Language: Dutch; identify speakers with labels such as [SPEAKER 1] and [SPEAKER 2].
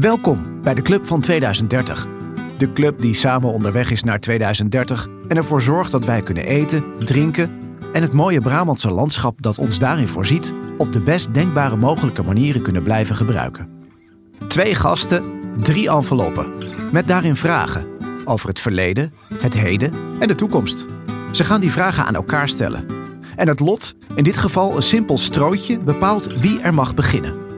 [SPEAKER 1] Welkom bij de Club van 2030. De club die samen onderweg is naar 2030 en ervoor zorgt dat wij kunnen eten, drinken en het mooie Brabantse landschap dat ons daarin voorziet op de best denkbare mogelijke manieren kunnen blijven gebruiken. Twee gasten, drie enveloppen, met daarin vragen over het verleden, het heden en de toekomst. Ze gaan die vragen aan elkaar stellen. En het lot, in dit geval een simpel strootje, bepaalt wie er mag beginnen.